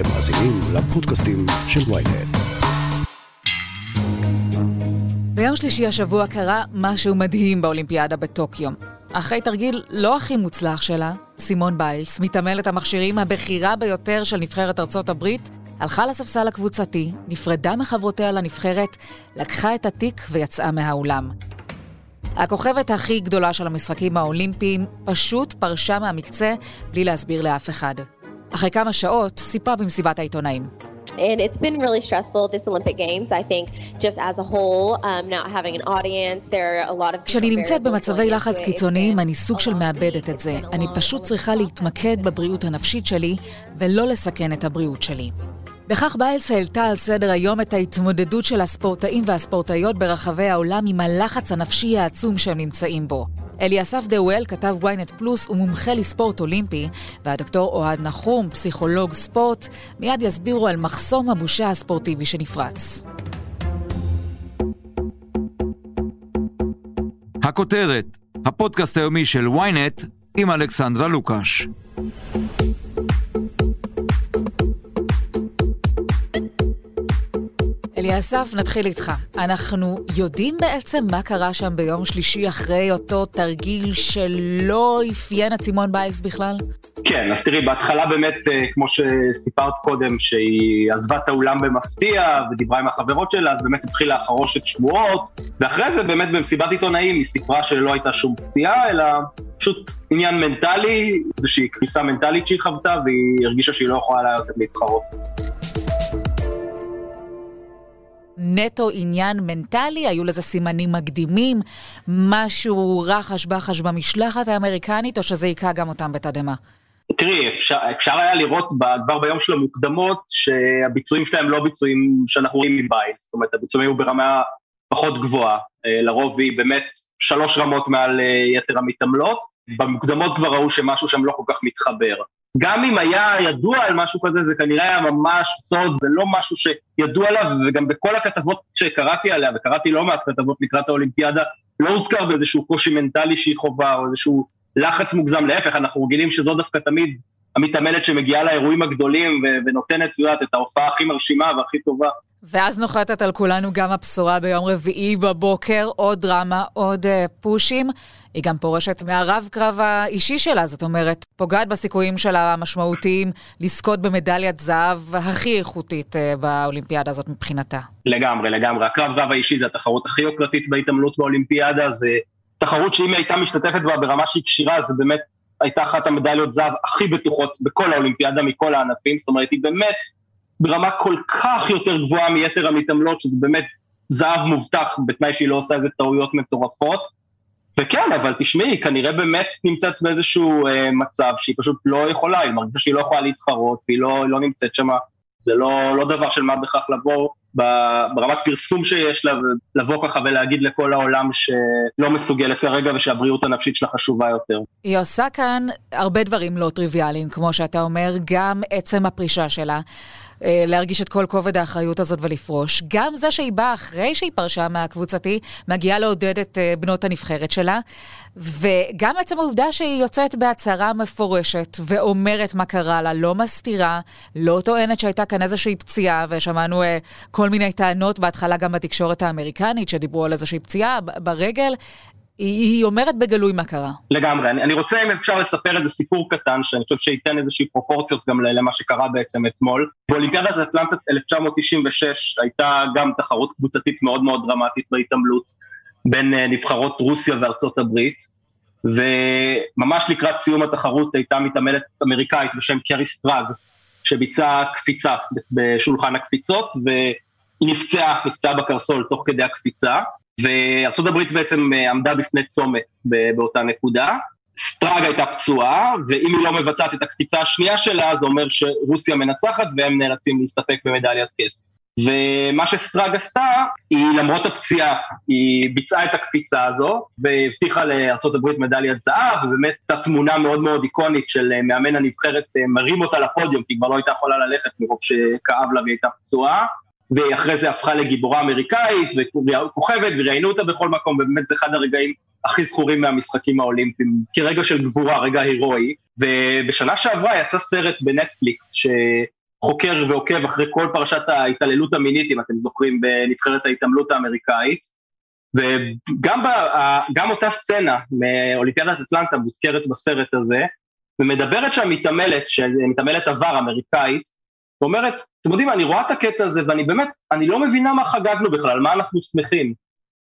אתם מאזינים לפודקאסטים של ויינט. ביום שלישי השבוע קרה משהו מדהים באולימפיאדה בטוקיו. אחרי תרגיל לא הכי מוצלח שלה, סימון ביילס, מתעמלת המכשירים הבכירה ביותר של נבחרת ארצות הברית, הלכה לספסל הקבוצתי, נפרדה מחברותיה לנבחרת, לקחה את התיק ויצאה מהאולם. הכוכבת הכי גדולה של המשחקים האולימפיים פשוט פרשה מהמקצה בלי להסביר לאף אחד. אחרי כמה שעות סיפרה במסיבת העיתונאים. And it's been really stressful this Olympic Games, I think, just as a whole, um, not having an audience, there are a lot of... כשאני נמצאת במצבי לחץ קיצוניים, אני סוג של מאבדת את זה. אני פשוט צריכה להתמקד בבריאות הנפשית שלי, ולא לסכן את הבריאות שלי. בכך ביילס העלתה על סדר היום את ההתמודדות של הספורטאים והספורטאיות ברחבי העולם עם הלחץ הנפשי העצום שהם נמצאים בו. אליסף דאואל, כתב ynet פלוס ומומחה לספורט אולימפי, והדוקטור אוהד נחום, פסיכולוג ספורט, מיד יסבירו על מחסום הבושה הספורטיבי שנפרץ. הכותרת, הפודקאסט היומי של ynet עם אלכסנדרה לוקש. אליסף, נתחיל איתך. אנחנו יודעים בעצם מה קרה שם ביום שלישי אחרי אותו תרגיל שלא אפיין סימון ביילס בכלל? כן, אז תראי, בהתחלה באמת, אה, כמו שסיפרת קודם, שהיא עזבה את האולם במפתיע ודיברה עם החברות שלה, אז באמת התחילה חרושת שמועות, ואחרי זה באמת במסיבת עיתונאים היא סיפרה שלא הייתה שום פציעה, אלא פשוט עניין מנטלי, איזושהי קריסה מנטלית שהיא חוותה, והיא הרגישה שהיא לא יכולה להתחרות. נטו עניין מנטלי, היו לזה סימנים מקדימים, משהו רחש בחש במשלחת האמריקנית, או שזה היכה גם אותם בתדהמה? תראי, אפשר, אפשר היה לראות כבר ביום של המוקדמות שהביצועים שלהם לא ביצועים שאנחנו רואים מבית, זאת אומרת הביצועים היו ברמה פחות גבוהה, אה, לרוב היא באמת שלוש רמות מעל אה, יתר המתעמלות, במוקדמות כבר ראו שמשהו שם לא כל כך מתחבר. גם אם היה ידוע על משהו כזה, זה כנראה היה ממש סוד ולא משהו שידוע עליו, וגם בכל הכתבות שקראתי עליה, וקראתי לא מעט כתבות לקראת האולימפיאדה, לא הוזכר באיזשהו קושי מנטלי שהיא חובה, או איזשהו לחץ מוגזם, להפך, אנחנו רגילים שזו דווקא תמיד המתעמלת שמגיעה לאירועים הגדולים ונותנת, את יודעת, את ההופעה הכי מרשימה והכי טובה. ואז נוחתת על כולנו גם הבשורה ביום רביעי בבוקר, עוד דרמה, עוד uh, פושים. היא גם פורשת מהרב קרב האישי שלה, זאת אומרת, פוגעת בסיכויים שלה המשמעותיים לזכות במדליית זהב הכי איכותית uh, באולימפיאדה הזאת מבחינתה. לגמרי, לגמרי. הקרב רב האישי זה התחרות הכי יוקרתית בהתעמלות באולימפיאדה, זה תחרות שאם היא הייתה משתתפת בה ברמה שהיא כשירה, זה באמת הייתה אחת המדליות זהב הכי בטוחות בכל האולימפיאדה מכל הענפים, זאת אומרת, היא באמת ברמה כל כך יותר גבוהה מיתר המתעמלות, שזה באמת זהב מובטח, בתנאי שהיא לא עושה איזה טעויות מטורפות. וכן, אבל תשמעי, היא כנראה באמת נמצאת באיזשהו אה, מצב שהיא פשוט לא יכולה, היא מרגישה שהיא לא יכולה להתחרות, והיא לא, לא נמצאת שם, זה לא, לא דבר של מה בכך לבוא ברמת פרסום שיש לה, לבוא ככה ולהגיד לכל העולם שלא מסוגלת כרגע ושהבריאות הנפשית שלה חשובה יותר. היא עושה כאן הרבה דברים לא טריוויאליים, כמו שאתה אומר, גם עצם הפרישה שלה. אה, להרגיש את כל כובד האחריות הזאת ולפרוש. גם זה שהיא באה אחרי שהיא פרשה מהקבוצתי, מגיעה לעודד את אה, בנות הנבחרת שלה, וגם עצם העובדה שהיא יוצאת בהצהרה מפורשת ואומרת מה קרה לה, לא מסתירה, לא טוענת שהייתה כאן איזושהי פציעה, ושמענו אה, כל מיני טענות בהתחלה גם בתקשורת האמריקנית, שדיברו על איזושהי פציעה ברגל. היא, אומרת בגלוי מה קרה. לגמרי, אני, אני רוצה אם אפשר לספר איזה סיפור קטן, שאני חושב שייתן איזושהי פרופורציות גם למה שקרה בעצם אתמול. באולימפיאדת אטלנטה 1996 הייתה גם תחרות קבוצתית מאוד מאוד דרמטית בהתעמלות בין אה, נבחרות רוסיה וארצות הברית, וממש לקראת סיום התחרות הייתה מתעמלת אמריקאית בשם קרי סטראג, שביצעה קפיצה בשולחן הקפיצות, והיא נפצעה, נפצעה בקרסול תוך כדי הקפיצה. הברית בעצם אה, עמדה בפני צומת באותה נקודה. סטראג הייתה פצועה, ואם היא לא מבצעת את הקפיצה השנייה שלה, זה אומר שרוסיה מנצחת והם נאלצים להסתפק במדליית כסף. ומה שסטראג עשתה, היא למרות הפציעה, היא ביצעה את הקפיצה הזו, והבטיחה הברית מדליית זהב, ובאמת הייתה תמונה מאוד מאוד איקונית של אה, מאמן הנבחרת אה, מרים אותה לפודיום, כי היא כבר לא הייתה יכולה ללכת מרוב שכאב לה והיא הייתה פצועה. ואחרי זה הפכה לגיבורה אמריקאית וכוכבת וראיינו אותה בכל מקום ובאמת זה אחד הרגעים הכי זכורים מהמשחקים האולימפיים כרגע של גבורה, רגע הירואי. ובשנה שעברה יצא סרט בנטפליקס ש... חוקר ועוקב אחרי כל פרשת ההתעללות המינית, אם אתם זוכרים, בנבחרת ההתעמלות האמריקאית, וגם בה, גם אותה סצנה מאולימפיאדת אטלנטה מוזכרת בסרט הזה, ומדברת שם מתעמלת, מתעמלת עבר אמריקאית, ואומרת, אתם יודעים, אני רואה את הקטע הזה ואני באמת, אני לא מבינה מה חגגנו בכלל, מה אנחנו שמחים.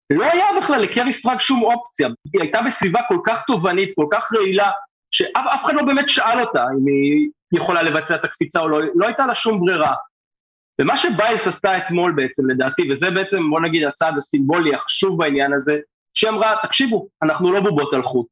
לא היה בכלל לקרי סטראג שום אופציה, היא הייתה בסביבה כל כך תובענית, כל כך רעילה, שאף אחד לא באמת שאל אותה אם היא יכולה לבצע את הקפיצה או לא, לא הייתה לה שום ברירה. ומה שביילס עשתה אתמול בעצם לדעתי, וזה בעצם בוא נגיד הצעד הסימבולי החשוב בעניין הזה, שהיא אמרה, תקשיבו, אנחנו לא בובות על חוט.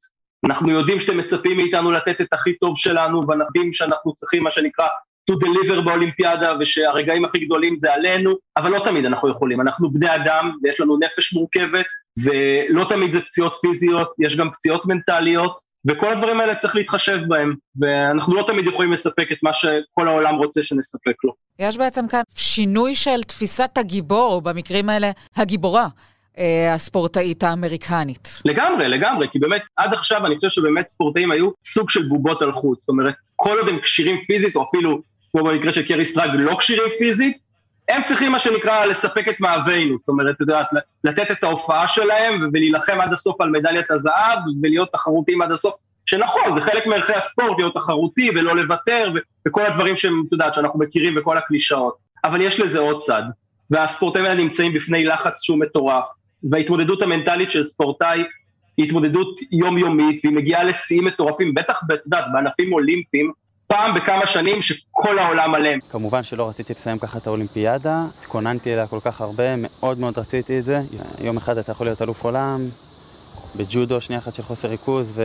אנחנו יודעים שאתם מצפים מאיתנו לתת את הכי טוב שלנו, ואנחנו יודעים שאנחנו צריכים מה שנקרא to deliver באולימפיאדה, ושהרגעים הכי גדולים זה עלינו, אבל לא תמיד אנחנו יכולים, אנחנו בני אדם, ויש לנו נפש מורכבת, ולא תמיד זה פציעות פיזיות, יש גם פציעות מנטליות, וכל הדברים האלה צריך להתחשב בהם, ואנחנו לא תמיד יכולים לספק את מה שכל העולם רוצה שנספק לו. יש בעצם כאן שינוי של תפיסת הגיבור, במקרים האלה, הגיבורה. אה, הספורטאית האמריקנית. לגמרי, לגמרי, כי באמת עד עכשיו אני חושב שבאמת ספורטאים היו סוג של בובות על חוט, זאת אומרת, כל עוד הם כשירים פיזית, או אפילו, כמו במקרה של קרי סטרג, לא כשירים פיזית, הם צריכים מה שנקרא לספק את מאווינו, זאת אומרת, את יודעת, לתת את ההופעה שלהם ולהילחם עד הסוף על מדליית הזהב ולהיות תחרותיים עד הסוף, שנכון, זה חלק מערכי הספורט, להיות תחרותי ולא לוותר וכל הדברים שהם, את יודעת, שאנחנו מכירים וכל הקלישאות, אבל יש לזה עוד צד, והספורטאים האלה נמצאים בפני לחץ שהוא מטורף, וההתמודדות המנטלית של ספורטאי היא התמודדות יומיומית והיא מגיעה לשיאים מטורפים, בטח, את יודעת, בענפים אולימפיים, פעם בכמה שנים שכל העולם עליהם. כמובן שלא רציתי לסיים ככה את האולימפיאדה, התכוננתי אליה כל כך הרבה, מאוד מאוד רציתי את זה. יום אחד אתה יכול להיות אלוף עולם, בג'ודו שנייה אחת של חוסר ריכוז,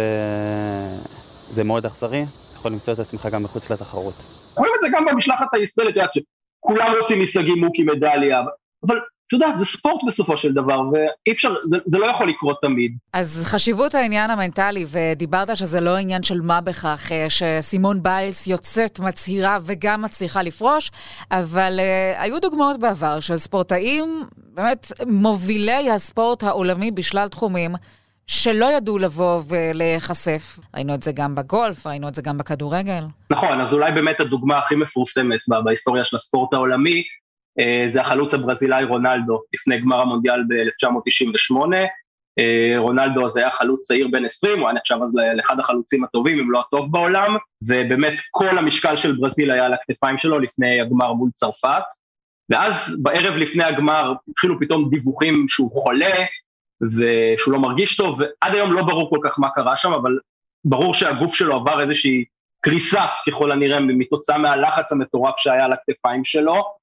וזה מאוד אכזרי, אתה יכול למצוא את עצמך גם מחוץ לתחרות. רואים את זה גם במשלחת הישראלית, את יודעת שכולם רוצים הישגים מוקי מדליה, אבל את יודעת, זה ספורט בסופו של דבר, ואי אפשר, זה, זה לא יכול לקרות תמיד. אז חשיבות העניין המנטלי, ודיברת שזה לא עניין של מה בכך, אה, שסימון ביילס יוצאת, מצהירה וגם מצליחה לפרוש, אבל uh, היו דוגמאות בעבר של ספורטאים, באמת מובילי הספורט העולמי בשלל תחומים. שלא ידעו לבוא ולהיחשף. ראינו את זה גם בגולף, ראינו את זה גם בכדורגל. נכון, אז אולי באמת הדוגמה הכי מפורסמת בהיסטוריה של הספורט העולמי, אה, זה החלוץ הברזילאי רונלדו לפני גמר המונדיאל ב-1998. אה, רונלדו אז היה חלוץ צעיר בן 20, הוא היה נחשב אז לאחד החלוצים הטובים, אם לא הטוב בעולם, ובאמת כל המשקל של ברזיל היה על הכתפיים שלו לפני הגמר מול צרפת. ואז בערב לפני הגמר התחילו פתאום דיווחים שהוא חולה ושהוא לא מרגיש טוב, ועד היום לא ברור כל כך מה קרה שם, אבל ברור שהגוף שלו עבר איזושהי קריסה ככל הנראה מתוצאה מהלחץ המטורף שהיה על הכתפיים שלו,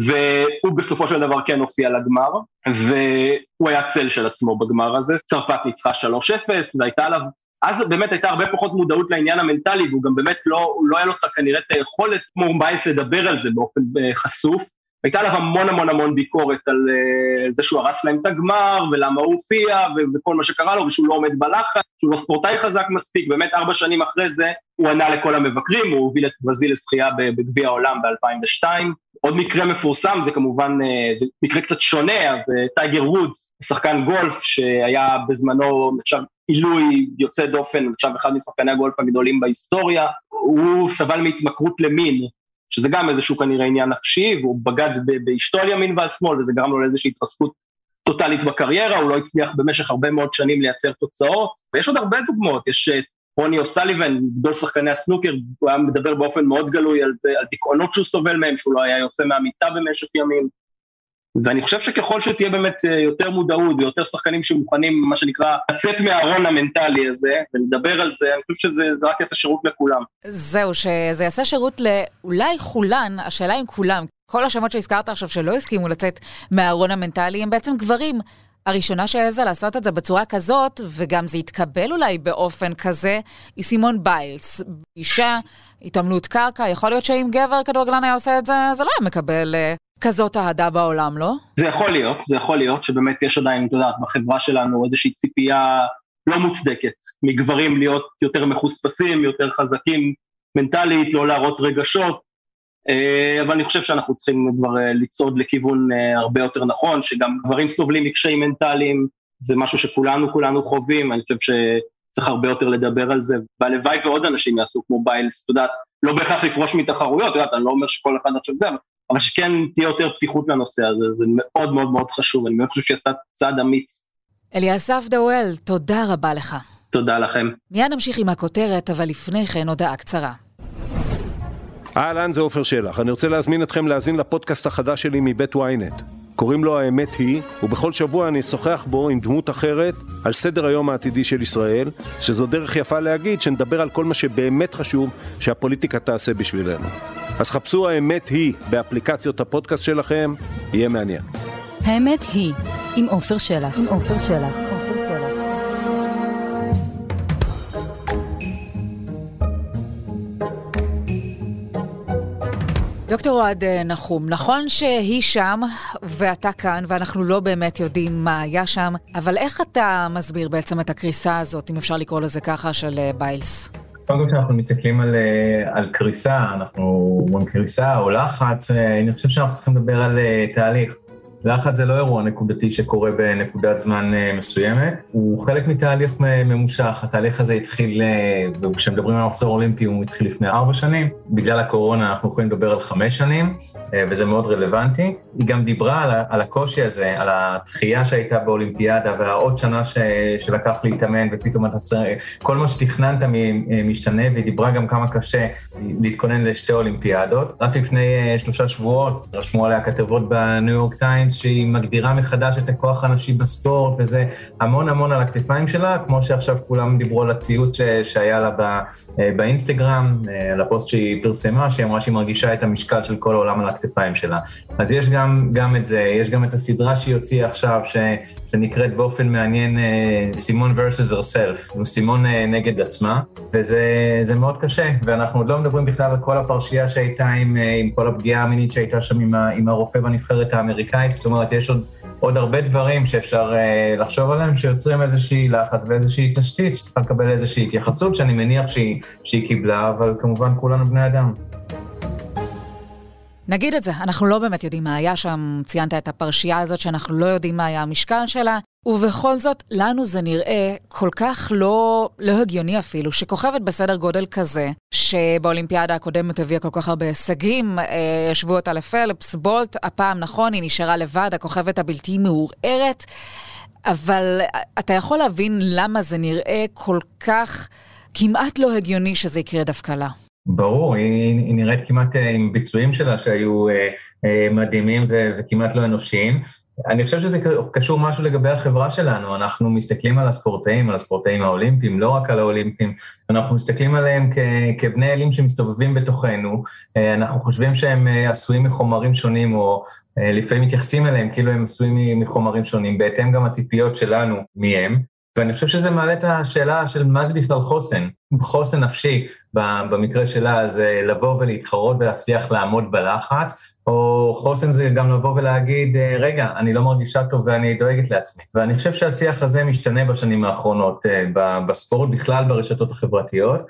והוא בסופו של דבר כן הופיע לגמר, והוא היה צל של עצמו בגמר הזה, צרפת ניצחה 3-0, והייתה עליו, אז באמת הייתה הרבה פחות מודעות לעניין המנטלי, והוא גם באמת לא, לא היה לו כנראה את היכולת כמו ביילס לדבר על זה באופן אה, חשוף, הייתה עליו המון המון המון ביקורת על uh, זה שהוא הרס להם את הגמר, ולמה הוא הופיע, וכל מה שקרה לו, ושהוא לא עומד בלחץ, שהוא לא ספורטאי חזק מספיק, באמת ארבע שנים אחרי זה הוא ענה לכל המבקרים, הוא הוביל את ברזיל לזכייה בגביע העולם ב-2002. עוד מקרה מפורסם, זה כמובן, uh, זה מקרה קצת שונה, אז uh, טייגר וודס, שחקן גולף שהיה בזמנו נחשב עילוי יוצא דופן, נחשב אחד משחקני הגולף הגדולים בהיסטוריה, הוא סבל מהתמכרות למין, שזה גם איזשהו כנראה עניין נפשי, והוא בגד באשתו על ימין ועל שמאל, וזה גרם לו לאיזושהי התרסקות טוטאלית בקריירה, הוא לא הצליח במשך הרבה מאוד שנים לייצר תוצאות, ויש עוד הרבה דוגמאות, יש את רוני אוסליבן, גדול שחקני הסנוקר, הוא היה מדבר באופן מאוד גלוי על, זה, על דיכאונות שהוא סובל מהם, שהוא לא היה יוצא מהמיטה במשך ימים, ואני חושב שככל שתהיה באמת אה, יותר מודעות ויותר שחקנים שמוכנים, מה שנקרא, לצאת מהארון המנטלי הזה ולדבר על זה, אני חושב שזה רק יעשה שירות לכולם. זהו, שזה יעשה שירות לאולי כולן, השאלה אם כולם, כל השמות שהזכרת עכשיו שלא הסכימו לצאת מהארון המנטלי הם בעצם גברים. הראשונה שהעזה לעשות את זה בצורה כזאת, וגם זה יתקבל אולי באופן כזה, היא סימון ביילס. אישה, התעמלות קרקע, יכול להיות שאם גבר כדורגלן היה עושה את זה, זה לא היה מקבל אה, כזאת אהדה בעולם, לא? זה יכול להיות, זה יכול להיות שבאמת יש עדיין, את יודעת, בחברה שלנו איזושהי ציפייה לא מוצדקת מגברים להיות יותר מחוספסים, יותר חזקים מנטלית, לא להראות רגשות, אבל אני חושב שאנחנו צריכים כבר אה, לצעוד לכיוון אה, הרבה יותר נכון, שגם גברים סובלים מקשיים מנטליים, זה משהו שכולנו כולנו חווים, אני חושב צריך הרבה יותר לדבר על זה, והלוואי ועוד אנשים יעשו כמו ביילס, את יודעת, לא בהכרח לפרוש מתחרויות, את יודעת, אני לא אומר שכל אחד עכשיו זה, אבל שכן תהיה יותר פתיחות לנושא הזה, זה מאוד מאוד מאוד חשוב, אני מאוד חושב שעשתה צעד אמיץ. אליסף דאואל, תודה רבה לך. תודה לכם. מיד נמשיך עם הכותרת, אבל לפני כן הודעה קצרה. אהלן, זה עופר שלח. אני רוצה להזמין אתכם להאזין לפודקאסט החדש שלי מבית ynet. קוראים לו האמת היא, ובכל שבוע אני אשוחח בו עם דמות אחרת על סדר היום העתידי של ישראל, שזו דרך יפה להגיד שנדבר על כל מה שבאמת חשוב שהפוליטיקה תעשה בשבילנו. אז חפשו האמת היא באפליקציות הפודקאסט שלכם, יהיה מעניין. האמת היא, עם עופר שלח. עם עופר שלח. דוקטור אוהד אה, נחום, נכון שהיא שם ואתה כאן ואנחנו לא באמת יודעים מה היה שם, אבל איך אתה מסביר בעצם את הקריסה הזאת, אם אפשר לקרוא לזה ככה, של אה, ביילס? קודם כל כשאנחנו מסתכלים על, אה, על קריסה, אנחנו אומרים קריסה או לחץ, אני חושב שאנחנו צריכים לדבר על תהליך. לחץ זה לא אירוע נקודתי שקורה בנקודת זמן אה, מסוימת, הוא חלק מתהליך ממושך. התהליך הזה התחיל, אה, וכשמדברים על מחזור אולימפי הוא התחיל לפני ארבע שנים. בגלל הקורונה אנחנו יכולים לדבר על חמש שנים, אה, וזה מאוד רלוונטי. היא גם דיברה על, על הקושי הזה, על התחייה שהייתה באולימפיאדה והעוד שנה ש, שלקח להתאמן, ופתאום אתה צריך, כל מה שתכננת משתנה, והיא דיברה גם כמה קשה להתכונן לשתי אולימפיאדות. רק לפני שלושה שבועות רשמו עליה כתבות בניו יורק טיימס, שהיא מגדירה מחדש את הכוח הנשי בספורט, וזה המון המון על הכתפיים שלה, כמו שעכשיו כולם דיברו על הציוץ שהיה לה בא, אה, באינסטגרם, אה, על הפוסט שהיא פרסמה, שהיא אמרה שהיא מרגישה את המשקל של כל העולם על הכתפיים שלה. אז יש גם, גם את זה, יש גם את הסדרה שהיא הוציאה עכשיו, ש, שנקראת באופן מעניין אה, סימון versus herself, סימון נגד עצמה, וזה מאוד קשה, ואנחנו עוד לא מדברים בכלל על כל הפרשייה שהייתה עם, עם כל הפגיעה המינית שהייתה שם עם, עם הרופא בנבחרת האמריקאית, יש עוד, עוד הרבה דברים שאפשר uh, לחשוב עליהם, שיוצרים איזושהי לחץ ואיזושהי תשתית שצריכה לקבל איזושהי התייחסות, שאני מניח שהיא, שהיא קיבלה, אבל כמובן כולנו בני אדם. נגיד את זה, אנחנו לא באמת יודעים מה היה שם, ציינת את הפרשייה הזאת שאנחנו לא יודעים מה היה המשקל שלה, ובכל זאת, לנו זה נראה כל כך לא, לא הגיוני אפילו, שכוכבת בסדר גודל כזה, שבאולימפיאדה הקודמת הביאה כל כך הרבה הישגים, אה, ישבו אותה לפלפס, בולט, הפעם נכון, היא נשארה לבד, הכוכבת הבלתי מעורערת, אבל אתה יכול להבין למה זה נראה כל כך כמעט לא הגיוני שזה יקרה דווקא לה. ברור, היא, היא נראית כמעט אה, עם ביצועים שלה שהיו אה, אה, מדהימים ו, וכמעט לא אנושיים. אני חושב שזה קשור משהו לגבי החברה שלנו, אנחנו מסתכלים על הספורטאים, על הספורטאים האולימפיים, לא רק על האולימפיים, אנחנו מסתכלים עליהם כ, כבני אלים שמסתובבים בתוכנו, אנחנו חושבים שהם עשויים מחומרים שונים, או לפעמים מתייחסים אליהם כאילו הם עשויים מחומרים שונים, בהתאם גם הציפיות שלנו מהם. ואני חושב שזה מעלה את השאלה של מה זה בכלל חוסן. חוסן נפשי, במקרה שלה, זה לבוא ולהתחרות ולהצליח לעמוד בלחץ, או חוסן זה גם לבוא ולהגיד, אה, רגע, אני לא מרגישה טוב ואני דואגת לעצמי. ואני חושב שהשיח הזה משתנה בשנים האחרונות אה, בספורט, בכלל ברשתות החברתיות.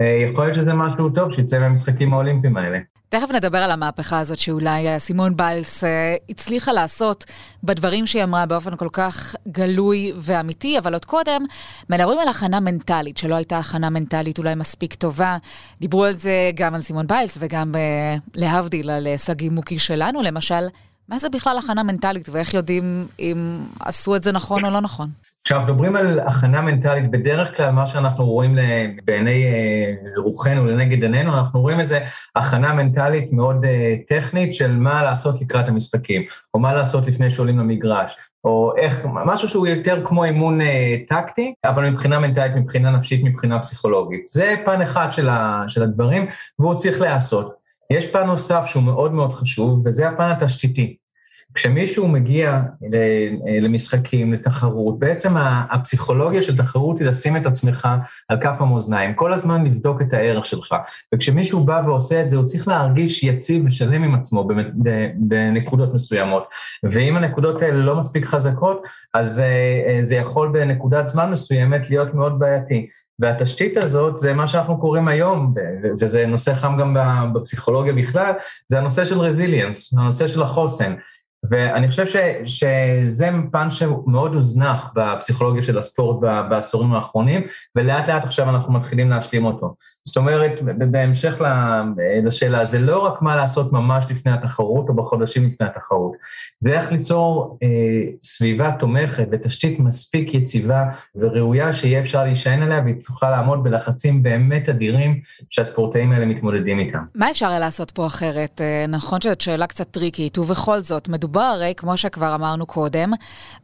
אה, יכול להיות שזה משהו טוב שיצא מהמשחקים האולימפיים האלה. תכף נדבר על המהפכה הזאת שאולי אה, סימון ביילס אה, הצליחה לעשות בדברים שהיא אמרה באופן כל כך גלוי ואמיתי, אבל עוד קודם מדברים על הכנה מנטלית, שלא הייתה הכנה מנטלית אולי מספיק טובה. דיברו על זה גם על סימון ביילס וגם אה, להבדיל על סגי מוקי שלנו, למשל. מה זה בכלל הכנה מנטלית, ואיך יודעים אם עשו את זה נכון או לא נכון? כשאנחנו מדברים על הכנה מנטלית, בדרך כלל מה שאנחנו רואים בעיני אה, רוחנו, לנגד עינינו, אנחנו רואים איזו הכנה מנטלית מאוד אה, טכנית של מה לעשות לקראת המשחקים, או מה לעשות לפני שעולים למגרש, או איך, משהו שהוא יותר כמו אימון אה, טקטי, אבל מבחינה מנטלית, מבחינה נפשית, מבחינה פסיכולוגית. זה פן אחד של הדברים, והוא צריך להיעשות. יש פן נוסף שהוא מאוד מאוד חשוב, וזה הפן התשתיתי. כשמישהו מגיע למשחקים, לתחרות, בעצם הפסיכולוגיה של תחרות היא לשים את עצמך על כף המאזניים, כל הזמן לבדוק את הערך שלך. וכשמישהו בא ועושה את זה, הוא צריך להרגיש יציב ושלם עם עצמו בנקודות מסוימות. ואם הנקודות האלה לא מספיק חזקות, אז אה, זה יכול בנקודת זמן מסוימת להיות מאוד בעייתי. והתשתית הזאת זה מה שאנחנו קוראים היום, וזה נושא חם גם בפסיכולוגיה בכלל, זה הנושא של רזיליאנס, הנושא של החוסן. ואני חושב ש, שזה פן שמאוד הוזנח בפסיכולוגיה של הספורט בעשורים האחרונים, ולאט לאט עכשיו אנחנו מתחילים להשלים אותו. זאת אומרת, בהמשך לשאלה, זה לא רק מה לעשות ממש לפני התחרות או בחודשים לפני התחרות, זה איך ליצור אה, סביבה תומכת ותשתית מספיק יציבה וראויה שיהיה אפשר להישען עליה והיא תוכל לעמוד בלחצים באמת אדירים שהספורטאים האלה מתמודדים איתם. מה אפשר לעשות פה אחרת? אה, נכון שזאת שאלה קצת טריקית, ובכל זאת, מדובר הרי, כמו שכבר אמרנו קודם,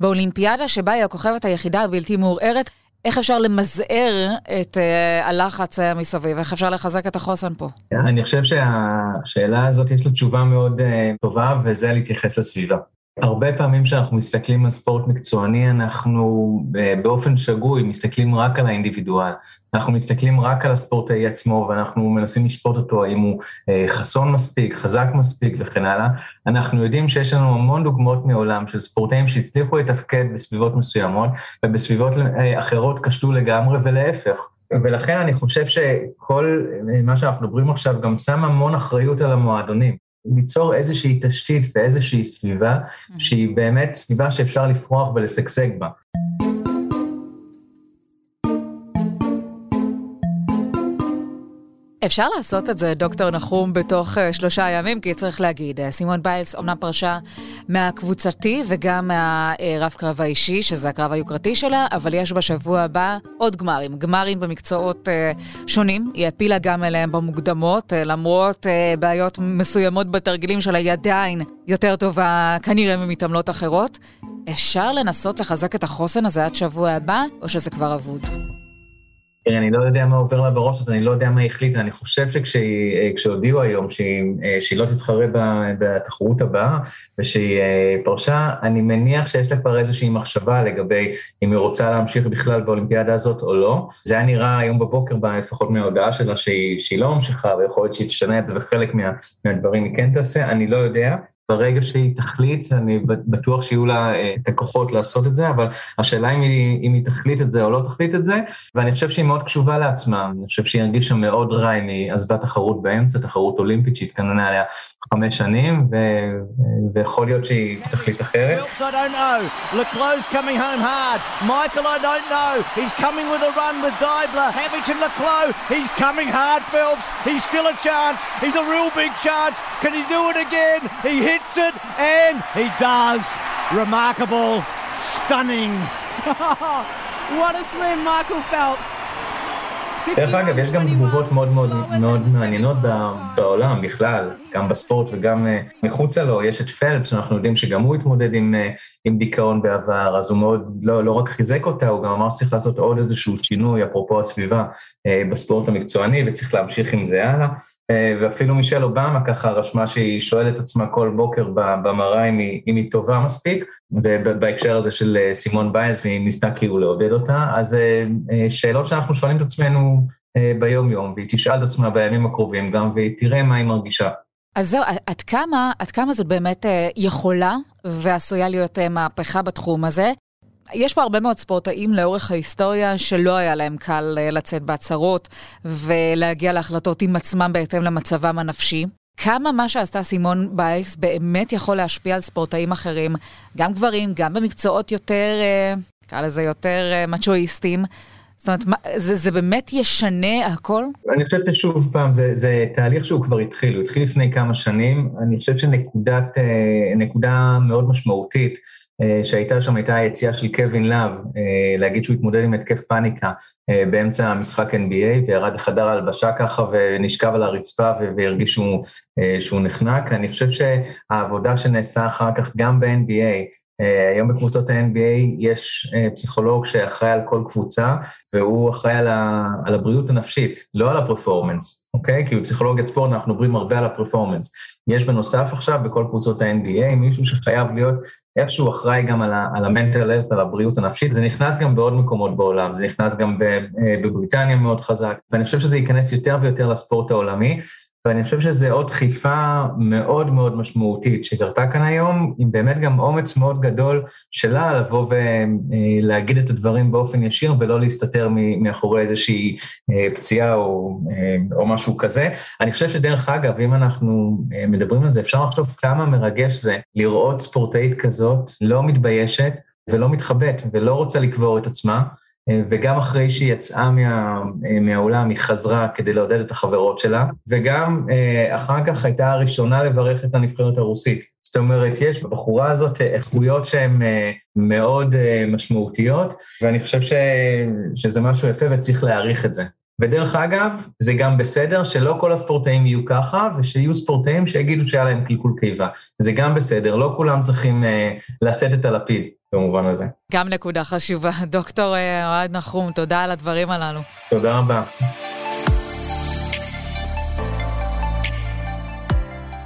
באולימפיאדה שבה היא הכוכבת היחידה הבלתי מעורערת, איך אפשר למזער את uh, הלחץ uh, מסביב? איך אפשר לחזק את החוסן פה? אני חושב שהשאלה הזאת יש לה תשובה מאוד uh, טובה, וזה להתייחס לסביבה. הרבה פעמים כשאנחנו מסתכלים על ספורט מקצועני, אנחנו באופן שגוי מסתכלים רק על האינדיבידואל. אנחנו מסתכלים רק על הספורטאי עצמו ואנחנו מנסים לשפוט אותו האם הוא אה, חסון מספיק, חזק מספיק וכן הלאה. אנחנו יודעים שיש לנו המון דוגמאות מעולם של ספורטאים שהצליחו לתפקד בסביבות מסוימות ובסביבות אה, אחרות כשלו לגמרי ולהפך. ולכן אני חושב שכל אה, מה שאנחנו מדברים עכשיו גם שם המון אחריות על המועדונים. ליצור איזושהי תשתית ואיזושהי סביבה שהיא באמת סביבה שאפשר לפרוח ולשגשג בה. אפשר לעשות את זה, דוקטור נחום, בתוך uh, שלושה ימים, כי צריך להגיד, uh, סימון ביילס אומנם פרשה מהקבוצתי וגם מהרב קרב האישי, שזה הקרב היוקרתי שלה, אבל יש בשבוע הבא עוד גמרים, גמרים במקצועות uh, שונים. היא העפילה גם אליהם במוקדמות, למרות בעיות מסוימות בתרגילים שלה, היא עדיין יותר טובה כנראה ממתעמלות אחרות. אפשר לנסות לחזק את החוסן הזה עד שבוע הבא, או שזה כבר אבוד? אני לא יודע מה עובר לה בראש, אז אני לא יודע מה היא החליטה. אני חושב שכשהודיעו אה, היום שהיא, אה, שהיא לא תתחרה בתחרות הבאה ושהיא אה, פרשה, אני מניח שיש לה כבר איזושהי מחשבה לגבי אם היא רוצה להמשיך בכלל באולימפיאדה הזאת או לא. זה היה נראה היום בבוקר, לפחות מההודעה שלה, שהיא, שהיא לא ממשיכה, ויכול להיות שהיא תשנה את זה, וחלק מה, מהדברים היא כן תעשה, אני לא יודע. ברגע שהיא תחליט, אני בטוח שיהיו לה אה, את הכוחות לעשות את זה, אבל השאלה אם היא, אם היא תחליט את זה או לא תחליט את זה, ואני חושב שהיא מאוד קשובה לעצמה, אני חושב שהיא הרגישה מאוד רע אם היא עזבה תחרות באמצע, תחרות אולימפית שהתכננה עליה חמש שנים, ו, ויכול להיות שהיא תחליט אחרת. Hits it, and he does. Remarkable, stunning. what a swim, Michael Phelps. דרך אגב, יש גם תגובות מאוד מאוד מאוד מעניינות בעולם בכלל, גם בספורט וגם אה, מחוצה לו. יש את פלפס, אנחנו יודעים שגם הוא התמודד עם, אה, עם דיכאון בעבר, אז הוא מאוד, לא, לא רק חיזק אותה, הוא גם אמר שצריך לעשות עוד איזשהו שינוי, אפרופו הסביבה, אה, בספורט המקצועני, וצריך להמשיך עם זה הלאה. ואפילו מישל אובמה ככה רשמה שהיא שואלת עצמה כל בוקר במראה אם היא, אם היא טובה מספיק, ובהקשר הזה של סימון ביינס, והיא ניסתה כאילו לעודד אותה. אז שאלות שאנחנו שואלים את עצמנו ביום-יום, והיא תשאל את עצמה בימים הקרובים גם, והיא תראה מה היא מרגישה. אז זהו, עד כמה, עד כמה זאת באמת אה, יכולה ועשויה להיות אה, מהפכה בתחום הזה? יש פה הרבה מאוד ספורטאים לאורך ההיסטוריה שלא היה להם קל אה, לצאת בהצהרות ולהגיע להחלטות עם עצמם בהתאם למצבם הנפשי. כמה מה שעשתה סימון בייס באמת יכול להשפיע על ספורטאים אחרים, גם גברים, גם במקצועות יותר, נקרא לזה יותר מצ'ואיסטים, זאת אומרת, מה, זה, זה באמת ישנה הכל? אני חושב ששוב פעם, זה, זה תהליך שהוא כבר התחיל, הוא התחיל לפני כמה שנים. אני חושב שנקודת, אה, מאוד משמעותית אה, שהייתה שם הייתה היציאה של קווין לאב, אה, להגיד שהוא התמודד עם התקף פאניקה באמצע המשחק NBA, וירד לחדר ההלבשה ככה ונשכב על הרצפה והרגיש שהוא, שהוא נחנק. אני חושב שהעבודה שנעשתה אחר כך גם ב-NBA, היום בקבוצות ה-NBA יש אה, פסיכולוג שאחראי על כל קבוצה, והוא אחראי על, ה, על הבריאות הנפשית, לא על הפרפורמנס, אוקיי? כי בפסיכולוגיית ספורט אנחנו מדברים הרבה על הפרפורמנס. יש בנוסף עכשיו בכל קבוצות ה-NBA מישהו שחייב להיות איכשהו אחראי גם על ה-mental health, על הבריאות הנפשית. זה נכנס גם בעוד מקומות בעולם, זה נכנס גם אה, בבריטניה מאוד חזק, ואני חושב שזה ייכנס יותר ויותר לספורט העולמי. ואני חושב שזו עוד דחיפה מאוד מאוד משמעותית שקרתה כאן היום, עם באמת גם אומץ מאוד גדול שלה לבוא ולהגיד את הדברים באופן ישיר ולא להסתתר מאחורי איזושהי אה, פציעה או, אה, או משהו כזה. אני חושב שדרך אגב, אם אנחנו אה, מדברים על זה, אפשר לחשוב כמה מרגש זה לראות ספורטאית כזאת לא מתביישת ולא מתחבאת ולא רוצה לקבור את עצמה. אה, וגם אחרי שהיא יצאה מה, אה, מהאולם, היא חזרה כדי לעודד את החברות שלה, וגם אה, אחר כך הייתה הראשונה לברך את הנבחרת הרוסית. זאת אומרת, יש בבחורה הזאת איכויות שהן מאוד משמעותיות, ואני חושב ש, שזה משהו יפה וצריך להעריך את זה. ודרך אגב, זה גם בסדר שלא כל הספורטאים יהיו ככה, ושיהיו ספורטאים שיגידו שהיה להם קלקול קיבה. זה גם בסדר, לא כולם צריכים אה, לשאת את הלפיד במובן הזה. גם נקודה חשובה. דוקטור אה, אוהד נחום, תודה על הדברים הללו. תודה רבה.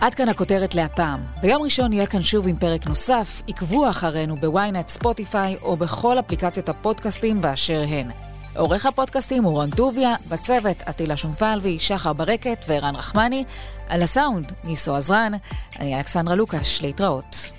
עד כאן הכותרת להפעם. ביום ראשון נהיה כאן שוב עם פרק נוסף. עקבו אחרינו בוויינט, ספוטיפיי או בכל אפליקציות הפודקאסטים באשר הן. עורך הפודקאסטים הוא רון טוביה, בצוות עטילה שומפלבי, שחר ברקת וערן רחמני, על הסאונד ניסו עזרן, אני אלכסנדרה לוקש, להתראות.